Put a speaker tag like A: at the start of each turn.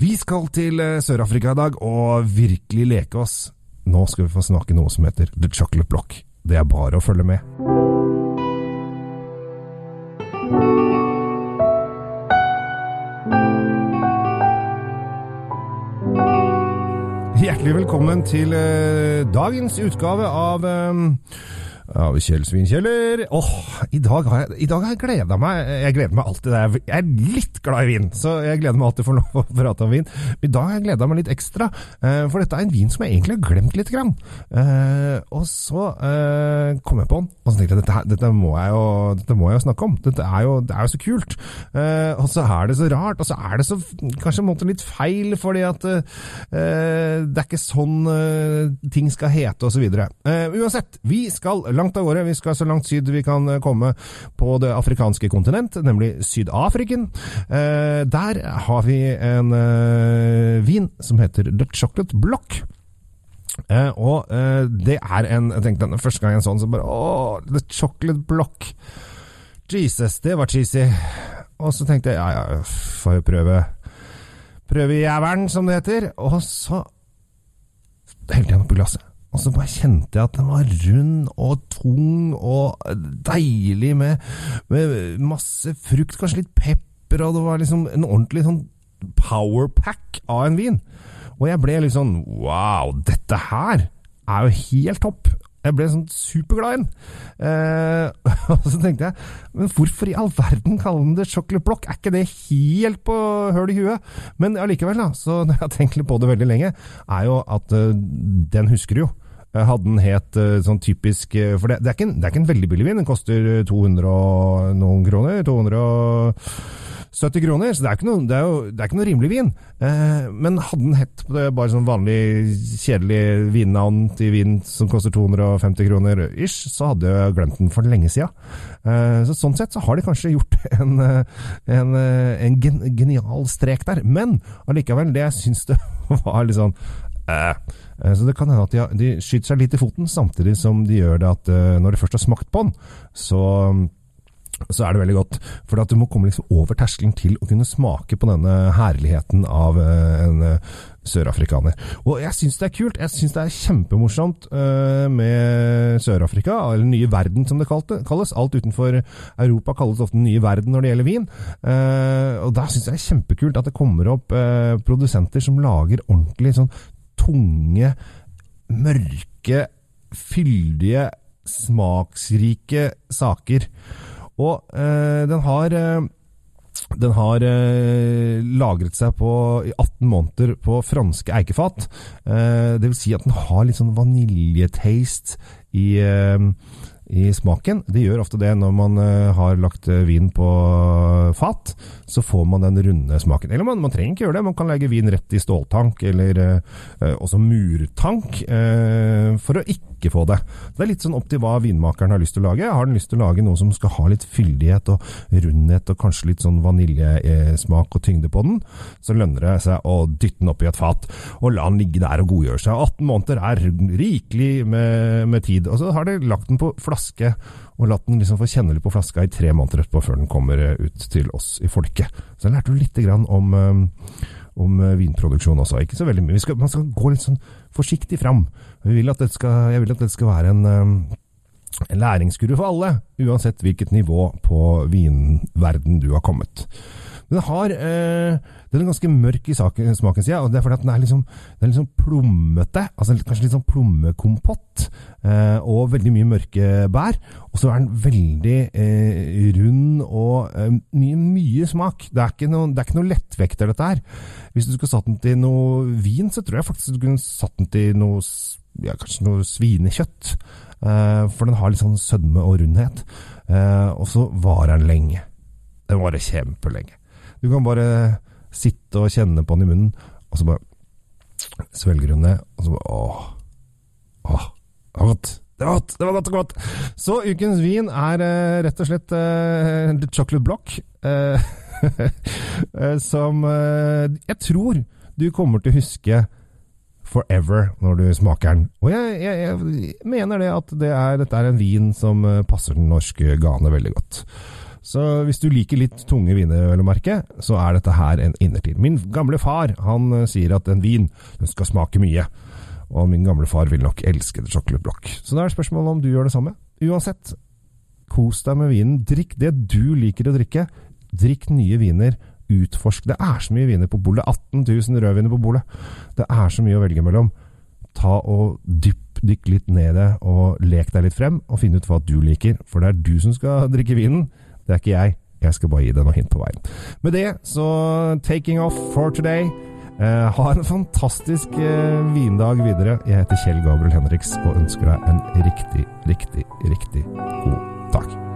A: Vi skal til eh, Sør-Afrika i dag og virkelig leke oss. Nå skal vi få snakke noe som heter The Chocolate Block. Det er bare å følge med. Hjertelig velkommen til eh, dagens utgave av eh, av Kjell Svinkjeller. Åh, i dag har jeg, i dag har jeg gleda meg. Jeg gleder meg alltid. Jeg er litt glad i vin, så jeg gleder meg alltid for å prate om vin. I dag har jeg gleda meg litt ekstra, eh, for dette er en vin som jeg egentlig har glemt litt. Grann. Eh, og så eh, kom jeg på den, og så tenkte jeg dette, dette, må jeg jo, dette må jeg jo snakke om. Dette er jo, det er jo så kult. Og så er det så rart, og så er det så kanskje en litt feil, fordi at det er ikke sånn ting skal hete, osv. Uansett, vi skal langt av gårde. Vi skal så langt syd vi kan eh, komme på det afrikanske kontinent, nemlig Syd-Afriken. Eh, der har vi en eh, vin som heter The Chocolate Block. Eh, og eh, det er en Jeg tenkte den første gang en sånn, så bare Åh, The Chocolate Block. Jesus, det var cheesy. Og så tenkte jeg ja, ja, får jo prøve Prøvejævelen, som det heter. Og så helte jeg den oppi glasset. Og så bare kjente jeg at den var rund og tung og deilig med, med masse frukt, kanskje litt pepper, og det var liksom en ordentlig sånn powerpack av en vin. Og jeg ble litt sånn wow, dette her er jo helt topp. Jeg ble sånn superglad i den. Eh, og så tenkte jeg, men hvorfor i all verden kaller den det chocolate block? Er ikke det helt på høl i huet? Men allikevel, da, så når jeg har tenkt litt på det veldig lenge, er jo at eh, den husker du jo. Eh, Hadde den het eh, sånn typisk eh, For det, det, er ikke en, det er ikke en veldig billig vin. Den koster 200 og noen kroner. 270 kroner. Så det er ikke noe, det er jo, det er ikke noe rimelig vin. Eh, men hadde den hett bare sånn vanlig kjedelig vinnavn til vin som koster 250 kroner ish, så hadde jeg glemt den for lenge sida. Eh, så sånn sett så har de kanskje gjort en, en, en gen, genial strek der. Men allikevel, det jeg syns det var litt sånn Så det kan hende at de, de skyter seg litt i foten, samtidig som de gjør det at eh, når de først har smakt på den, så, så er det veldig godt. For du må komme liksom over terskelen til å kunne smake på denne herligheten av eh, en eh, sørafrikaner. Og jeg syns det er kult. Jeg syns det er kjempemorsomt eh, med Sør-Afrika, eller nye verden som det kalles. Alt utenfor Europa kalles ofte nye verden når det gjelder vin. Eh, og da syns jeg det er kjempekult at det kommer opp eh, produsenter som lager ordentlig sånn tunge, mørke, fyldige, smaksrike saker. Og eh, den har eh, den har eh, lagret seg på, i 18 måneder på franske eikefat. Eh, det vil si at den har litt sånn vaniljetaste i, eh, i smaken. Det gjør ofte det når man eh, har lagt eh, vin på fat, så får man den runde smaken. Eller man, man trenger ikke gjøre det, man kan legge vin rett i ståltank, eller eh, eh, også murtank, eh, for å ikke få det. Det er litt sånn opp til hva vinmakeren har lyst til å lage. Har den lyst til å lage noe som skal ha litt fyldighet og rundhet, og kanskje litt sånn vaniljesmak og tyngde på den, så lønner det seg å dytte den oppi et fat, og la den ligge der og godgjøre seg. 18 måneder er rikelig med, med tid. Og så har de lagt den på flaske, og latt den liksom få kjenne litt på flaska i tre måneder etterpå, før den kommer eh, ut til oss i folket. Så jeg lærte jo lite grann om, eh, om eh, vinproduksjon også. Ikke så veldig mye. Skal, man skal gå litt sånn forsiktig fram. Vi vil at det skal, jeg det skal være en, en læringskurve for alle, uansett hvilket nivå på vinverden du har kommet. Den, har, øh, den er ganske mørk i saken, smaken, sier jeg, og det er fordi at den er liksom, den er liksom plommete. Altså kanskje litt sånn plommekompott, Øh, og veldig mye mørke bær. Og så er den veldig øh, rund og eh, mye, mye smak. Det er, ikke noe, det er lettvekter, dette her. Hvis du skulle satt den til noe vin, så tror jeg faktisk du kunne satt den til noe, ja, kanskje noe svinekjøtt. Uh, for den har litt sånn sødme og rundhet. Uh, og så varer den lenge. Den varer kjempelenge. Du kan bare sitte og kjenne på den i munnen, og så bare svelger hun ned, og så bare åh. Åh, det var godt. Det var godt, det var godt og godt. Så ukens vin er eh, rett og slett eh, The Chocolate Block. eh, som jeg tror du kommer til å huske forever når du smaker den. Og jeg, jeg, jeg mener det at det er, dette er en vin som passer den norske gane veldig godt. Så hvis du liker litt tunge viner, vel å merke, så er dette her en innertid. Min gamle far han eh, sier at en vin den skal smake mye. Og min gamle far vil nok elske det chocolate block. Så da er spørsmålet om du gjør det samme. Uansett, kos deg med vinen. Drikk det du liker å drikke. Drikk nye viner. Utforsk. Det er så mye viner på bordet. 18 000 rødviner på bordet. Det er så mye å velge mellom. Ta og dypp Dykk litt ned i det, og lek deg litt frem, og finn ut hva du liker. For det er du som skal drikke vinen. Det er ikke jeg. Jeg skal bare gi deg noe hint på veien. Med det så taking off for today. Eh, ha en fantastisk eh, vindag videre. Jeg heter Kjell Gabriel Henriks og ønsker deg en riktig, riktig, riktig god dag.